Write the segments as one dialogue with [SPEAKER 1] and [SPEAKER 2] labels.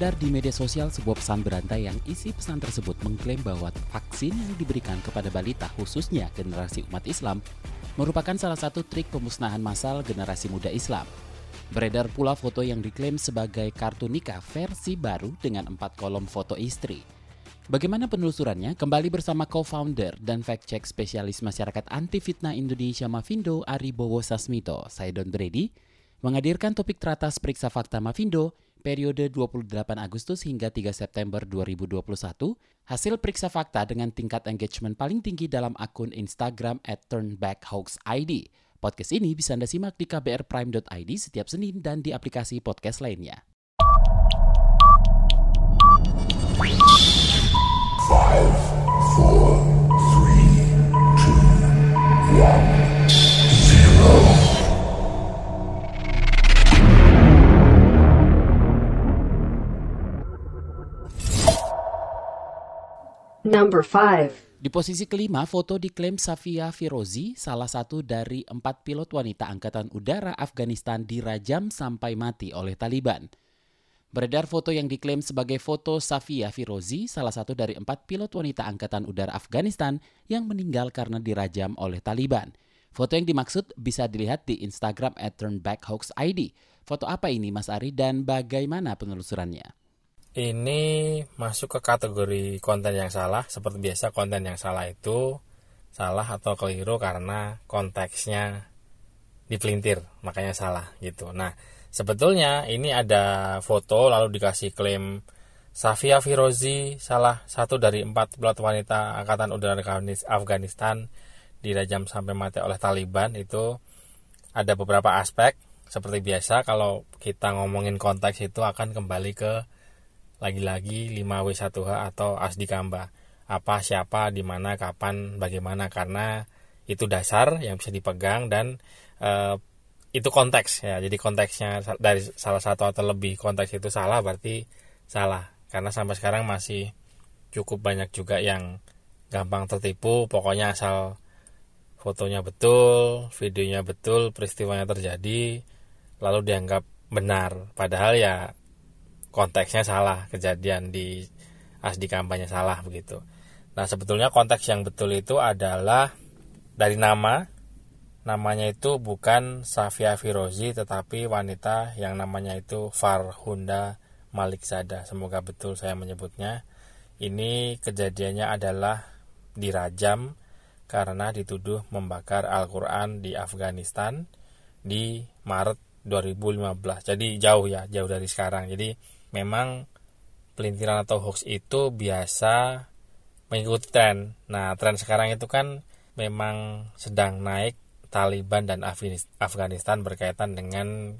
[SPEAKER 1] Beredar di media sosial sebuah pesan berantai yang isi pesan tersebut mengklaim bahwa vaksin yang diberikan kepada balita khususnya generasi umat Islam merupakan salah satu trik pemusnahan massal generasi muda Islam. Beredar pula foto yang diklaim sebagai kartu nikah versi baru dengan empat kolom foto istri. Bagaimana penelusurannya? Kembali bersama co-founder dan fact-check spesialis masyarakat anti fitnah Indonesia Mavindo Ari Bowo Sasmito, saya Don Brady, menghadirkan topik teratas periksa fakta Mavindo periode 28 Agustus hingga 3 September 2021, hasil periksa fakta dengan tingkat engagement paling tinggi dalam akun Instagram at turnbackhoaxid. Podcast ini bisa Anda simak di kbrprime.id setiap Senin dan di aplikasi podcast lainnya.
[SPEAKER 2] Number 5.
[SPEAKER 1] Di posisi kelima, foto diklaim Safia Firozi, salah satu dari empat pilot wanita Angkatan Udara Afghanistan dirajam sampai mati oleh Taliban. Beredar foto yang diklaim sebagai foto Safia Firozi, salah satu dari empat pilot wanita Angkatan Udara Afghanistan yang meninggal karena dirajam oleh Taliban. Foto yang dimaksud bisa dilihat di Instagram at. Foto apa ini Mas Ari dan bagaimana penelusurannya?
[SPEAKER 3] Ini masuk ke kategori konten yang salah. Seperti biasa konten yang salah itu salah atau keliru karena konteksnya dipelintir, makanya salah gitu. Nah, sebetulnya ini ada foto lalu dikasih klaim Safia Firozi, salah satu dari empat pilot wanita Angkatan Udara Afghanistan dirajam sampai mati oleh Taliban itu ada beberapa aspek seperti biasa kalau kita ngomongin konteks itu akan kembali ke lagi-lagi 5W1H atau Asdikamba. Apa, siapa, di mana, kapan, bagaimana karena itu dasar yang bisa dipegang dan e, itu konteks ya. Jadi konteksnya dari salah satu atau lebih konteks itu salah berarti salah karena sampai sekarang masih cukup banyak juga yang gampang tertipu pokoknya asal fotonya betul, videonya betul, peristiwanya terjadi lalu dianggap benar padahal ya konteksnya salah kejadian di asdi kampanye salah begitu. Nah sebetulnya konteks yang betul itu adalah dari nama. Namanya itu bukan Safia Firozi tetapi wanita yang namanya itu Farhunda Malikzada semoga betul saya menyebutnya. Ini kejadiannya adalah dirajam karena dituduh membakar Al-Quran di Afghanistan di Maret 2015 jadi jauh ya jauh dari sekarang. Jadi memang pelintiran atau hoax itu biasa mengikuti tren. Nah, tren sekarang itu kan memang sedang naik Taliban dan Afghanistan berkaitan dengan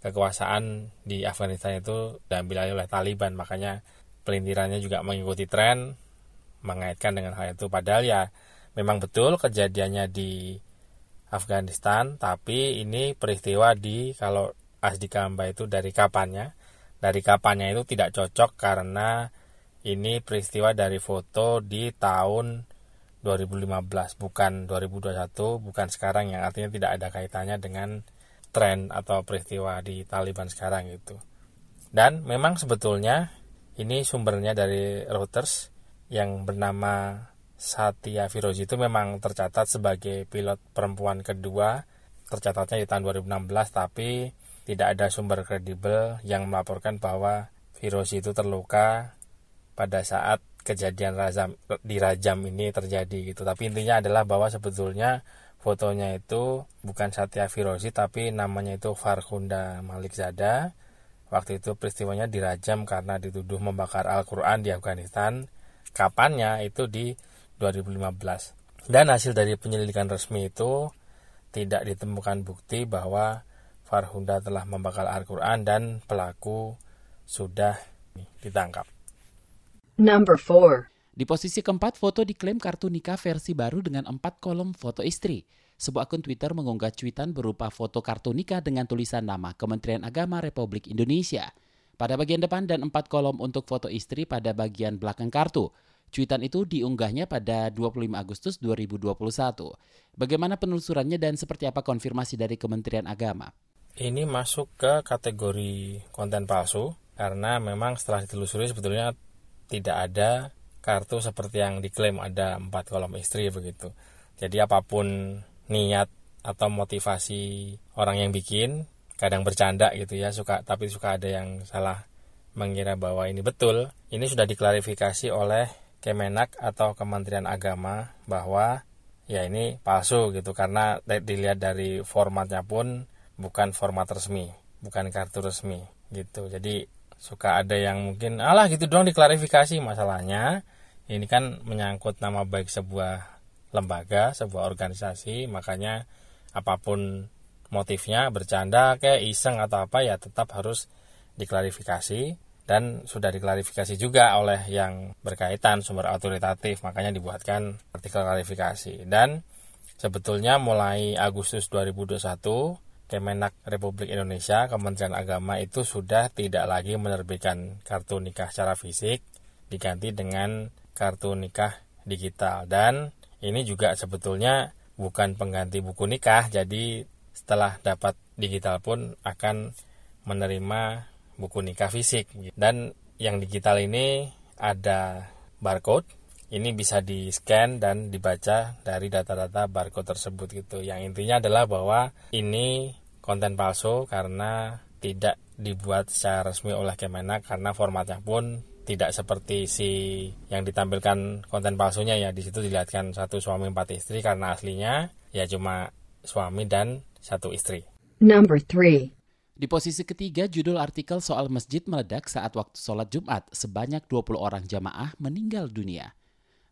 [SPEAKER 3] kekuasaan di Afghanistan itu diambil alih oleh Taliban. Makanya pelintirannya juga mengikuti tren mengaitkan dengan hal itu. Padahal ya memang betul kejadiannya di Afghanistan, tapi ini peristiwa di kalau Asdikamba itu dari kapannya dari kapannya itu tidak cocok karena ini peristiwa dari foto di tahun 2015 bukan 2021 bukan sekarang yang artinya tidak ada kaitannya dengan tren atau peristiwa di Taliban sekarang itu. Dan memang sebetulnya ini sumbernya dari Reuters yang bernama Satya Firozi itu memang tercatat sebagai pilot perempuan kedua tercatatnya di tahun 2016 tapi tidak ada sumber kredibel yang melaporkan bahwa virus itu terluka pada saat kejadian rajam, dirajam ini terjadi gitu. Tapi intinya adalah bahwa sebetulnya fotonya itu bukan Satya Firozi tapi namanya itu Farhunda Malikzada. Waktu itu peristiwanya dirajam karena dituduh membakar Al-Quran di Afghanistan. Kapannya itu di 2015. Dan hasil dari penyelidikan resmi itu tidak ditemukan bukti bahwa Farhunda telah membakar Al-Quran dan pelaku sudah ditangkap.
[SPEAKER 2] Number 4.
[SPEAKER 1] Di posisi keempat, foto diklaim kartu nikah versi baru dengan empat kolom foto istri. Sebuah akun Twitter mengunggah cuitan berupa foto kartu nikah dengan tulisan nama Kementerian Agama Republik Indonesia. Pada bagian depan dan empat kolom untuk foto istri pada bagian belakang kartu. Cuitan itu diunggahnya pada 25 Agustus 2021. Bagaimana penelusurannya dan seperti apa konfirmasi dari Kementerian Agama?
[SPEAKER 3] Ini masuk ke kategori konten palsu karena memang setelah ditelusuri sebetulnya tidak ada kartu seperti yang diklaim ada empat kolom istri begitu. Jadi apa pun niat atau motivasi orang yang bikin, kadang bercanda gitu ya, suka tapi suka ada yang salah mengira bahwa ini betul. Ini sudah diklarifikasi oleh Kemenak atau Kementerian Agama bahwa ya ini palsu gitu karena dilihat dari formatnya pun bukan format resmi, bukan kartu resmi gitu. Jadi suka ada yang mungkin alah gitu doang diklarifikasi masalahnya. Ini kan menyangkut nama baik sebuah lembaga, sebuah organisasi, makanya apa pun motifnya bercanda kayak iseng atau apa ya tetap harus diklarifikasi. Dan sudah diklarifikasi juga oleh yang berkaitan sumber autoritatif makanya dibuatkan artikel klarifikasi. Dan sebetulnya mulai Agustus 2021 Kemenak Republik Indonesia Kementerian Agama itu sudah tidak lagi menerbitkan kartu nikah secara fisik diganti dengan kartu nikah digital. Dan ini juga sebetulnya bukan pengganti buku nikah jadi setelah dapat digital pun akan menerima buku nikah fisik. Dan yang digital ini ada barcode ini bisa di scan dan dibaca dari data-data barcode tersebut gitu yang intinya adalah bahwa ini konten palsu karena tidak dibuat secara resmi oleh Kemenak karena formatnya pun tidak seperti si yang ditampilkan konten palsunya ya di situ dilihatkan satu suami empat istri karena aslinya ya cuma suami dan satu istri.
[SPEAKER 4] Number three.
[SPEAKER 1] Di posisi ketiga, judul artikel soal masjid meledak saat waktu sholat Jumat, sebanyak 20 orang jamaah meninggal dunia.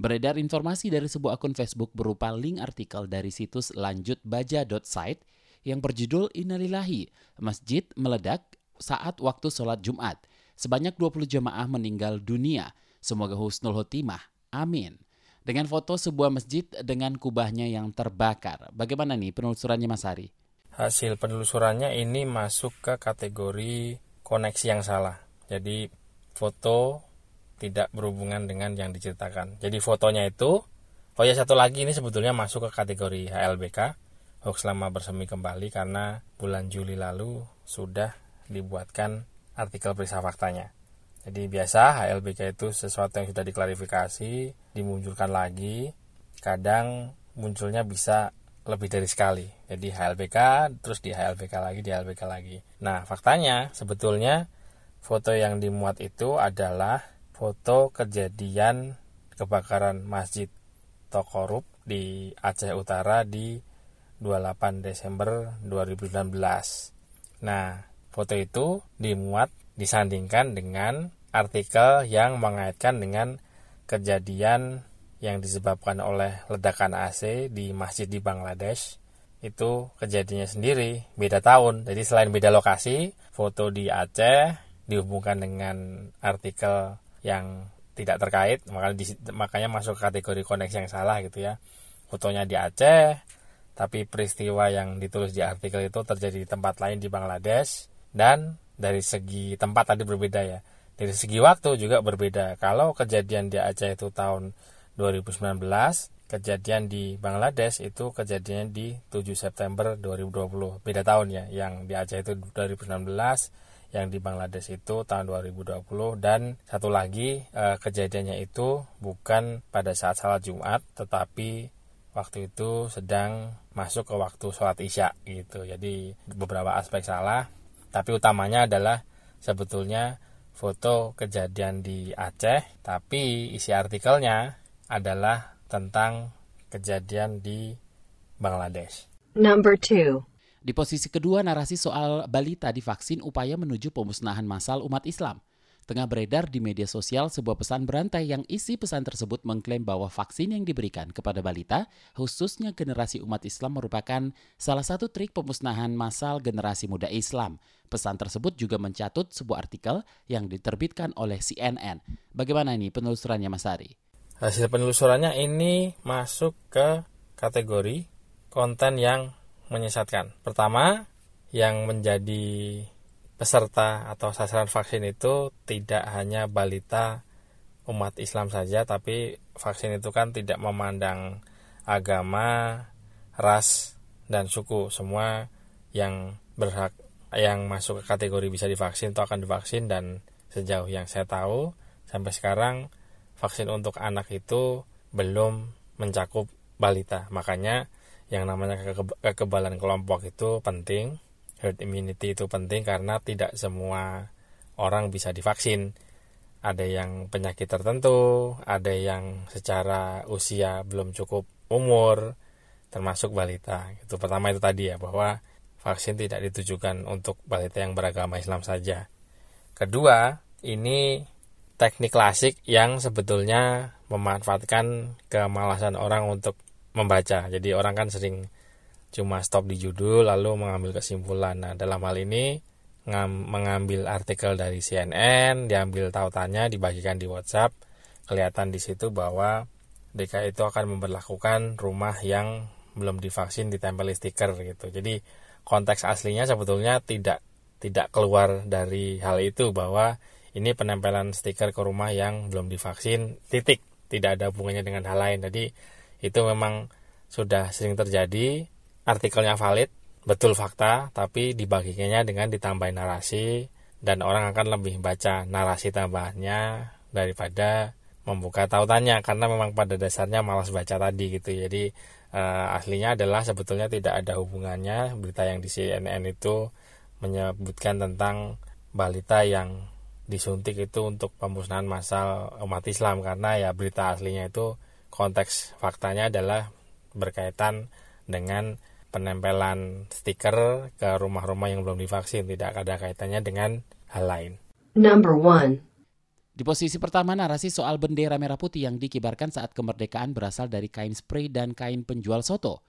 [SPEAKER 1] Beredar informasi dari sebuah akun Facebook berupa link artikel dari situs lanjutbaja.site yang berjudul Innalillahi, Masjid meledak saat waktu sholat Jumat. Sebanyak 20 jemaah meninggal dunia. Semoga husnul khotimah. Amin. Dengan foto sebuah masjid dengan kubahnya yang terbakar. Bagaimana nih penelusurannya Mas Ari?
[SPEAKER 3] Hasil penelusurannya ini masuk ke kategori koneksi yang salah. Jadi foto tidak berhubungan dengan yang diceritakan. Jadi fotonya itu, oh ya satu lagi ini sebetulnya masuk ke kategori HLBK, hoax lama bersemi kembali karena bulan Juli lalu sudah dibuatkan artikel periksa faktanya. Jadi biasa HLBK itu sesuatu yang sudah diklarifikasi, dimunculkan lagi, kadang munculnya bisa lebih dari sekali. Jadi HLBK, terus di HLBK lagi, di HLBK lagi. Nah, faktanya sebetulnya foto yang dimuat itu adalah foto kejadian kebakaran Masjid Tokorup di Aceh Utara di 28 Desember 2019. Nah, Foto itu dimuat disandingkan dengan artikel yang mengaitkan dengan kejadian yang disebabkan oleh ledakan AC di masjid di Bangladesh itu kejadiannya sendiri beda tahun jadi selain beda lokasi foto di Aceh dihubungkan dengan artikel yang tidak terkait makanya makanya masuk kategori koneksi yang salah gitu ya. Fotonya di Aceh tapi peristiwa yang ditulis di artikel itu terjadi di tempat lain di Bangladesh dan dari segi tempat tadi berbeda ya. Dari segi waktu juga berbeda. Kalau kejadian di Aceh itu tahun 2019 kejadian di Bangladesh itu kejadian di 7 September 2020 beda tahun ya yang di Aceh itu 2019 yang di Bangladesh itu tahun 2020 dan satu lagi eh, kejadiannya itu bukan pada saat salat Jumat tetapi waktu itu sedang masuk ke waktu sholat isya gitu jadi beberapa aspek salah tapi utamanya adalah sebetulnya foto kejadian di Aceh, tapi isi artikelnya adalah tentang kejadian di Bangladesh.
[SPEAKER 4] Number two.
[SPEAKER 1] Di posisi kedua narasi soal balita divaksin upaya menuju pemusnahan massal umat Islam. Tengah beredar di media sosial sebuah pesan berantai yang isi pesan tersebut mengklaim bahwa vaksin yang diberikan kepada balita, khususnya generasi umat Islam merupakan salah satu trik pemusnahan massal generasi muda Islam. Pesan tersebut juga mencatut sebuah artikel yang diterbitkan oleh CNN. Bagaimana ini penelusurannya Mas Ari?
[SPEAKER 3] hasil penelusurannya ini masuk ke kategori konten yang menyesatkan. Pertama, yang menjadi peserta atau sasaran vaksin itu tidak hanya balita umat Islam saja, tapi vaksin itu kan tidak memandang agama, ras, dan suku. Semua yang berhak yang masuk ke kategori bisa divaksin itu akan divaksin dan sejauh yang saya tahu sampai sekarang vaksin untuk anak itu belum mencakup balita. Makanya yang namanya kekebalan kelompok itu penting, herd immunity itu penting karena tidak semua orang bisa divaksin. Ada yang penyakit tertentu, ada yang secara usia belum cukup umur, termasuk balita. Itu pertama itu tadi ya bahwa vaksin tidak ditujukan untuk balita yang beragama Islam saja. Kedua, ini teknik klasik yang sebetulnya memanfaatkan kemalasan orang untuk membaca. Jadi orang kan sering cuma stop di judul lalu mengambil kesimpulan. Nah, dalam hal ini mengambil artikel dari CNN, diambil tautannya, dibagikan di WhatsApp, kelihatan di situ bahwa DKI itu akan memperlakukan rumah yang belum divaksin ditempel stiker gitu. Jadi konteks aslinya sebetulnya tidak tidak keluar dari hal itu bahwa ini penempelan stiker ke rumah yang belum divaksin titik tidak ada hubungannya dengan hal lain jadi itu memang sudah sering terjadi artikelnya valid betul fakta tapi dibagikannya dengan ditambahin narasi dan orang akan lebih baca narasi tambahannya daripada membuka tautannya karena memang pada dasarnya malas baca tadi gitu. Jadi uh, aslinya adalah sebetulnya tidak ada hubungannya. Berita yang di CNN itu menyebutkan tentang balita yang disuntik itu untuk pemusnahan massal umat Islam karena ya berita aslinya itu konteks faktanya adalah berkaitan dengan penempelan stiker ke rumah-rumah yang belum divaksin tidak ada kaitannya dengan hal lain.
[SPEAKER 1] Number one. Di posisi pertama narasi soal bendera merah putih yang dikibarkan saat kemerdekaan berasal dari kain spray dan kain penjual soto.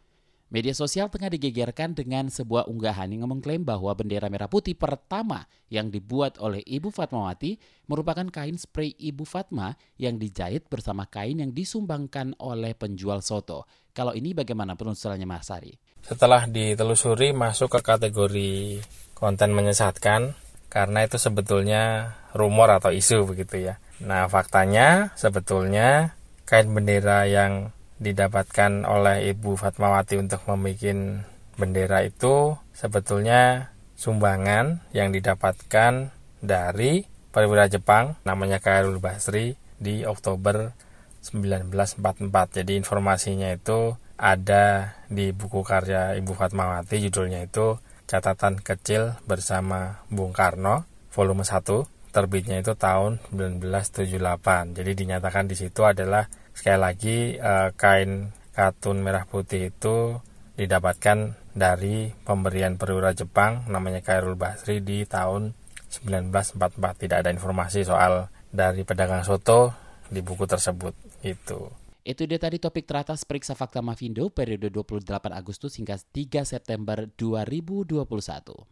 [SPEAKER 1] Media sosial tengah digegerkan dengan sebuah unggahan yang mengklaim bahwa bendera merah putih pertama yang dibuat oleh Ibu Fatmawati merupakan kain spray Ibu Fatma yang dijahit bersama kain yang disumbangkan oleh penjual soto. Kalau ini bagaimana penelusurannya Mas Sari?
[SPEAKER 3] Setelah ditelusuri masuk ke kategori konten menyesatkan karena itu sebetulnya rumor atau isu begitu ya. Nah faktanya sebetulnya kain bendera yang didapatkan oleh Ibu Fatmawati untuk membuat bendera itu sebetulnya sumbangan yang didapatkan dari perwira Jepang namanya Kairul Basri di Oktober 1944. Jadi informasinya itu ada di buku karya Ibu Fatmawati judulnya itu Catatan Kecil bersama Bung Karno volume 1 terbitnya itu tahun 1978. Jadi dinyatakan di situ adalah sekali lagi eh, kain katun merah putih itu didapatkan dari pemberian perwira Jepang namanya Kairul Basri di tahun 1944 tidak ada informasi soal dari pedagang soto di buku tersebut itu
[SPEAKER 1] itu dia tadi topik teratas periksa fakta Mavindo periode 28 Agustus hingga 3 September 2021.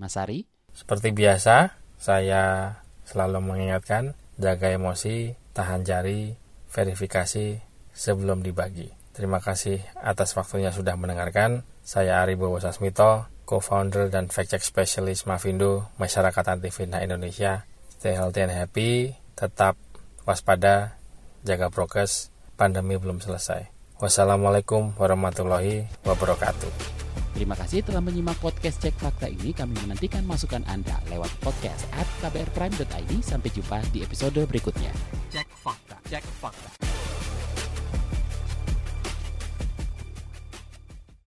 [SPEAKER 1] Mas Ari?
[SPEAKER 3] Seperti biasa, saya selalu mengingatkan jaga emosi, tahan jari, verifikasi, sebelum dibagi. Terima kasih atas waktunya sudah mendengarkan. Saya Ari Bowo Sasmito, co-founder dan fact-check specialist Mavindo, Masyarakat Anti Fitnah Indonesia. Stay healthy and happy, tetap waspada, jaga prokes, pandemi belum selesai. Wassalamualaikum warahmatullahi wabarakatuh.
[SPEAKER 1] Terima kasih telah menyimak podcast Cek Fakta ini. Kami menantikan masukan Anda lewat podcast at kbrprime.id. Sampai jumpa di episode berikutnya. Cek Fakta. Cek Fakta.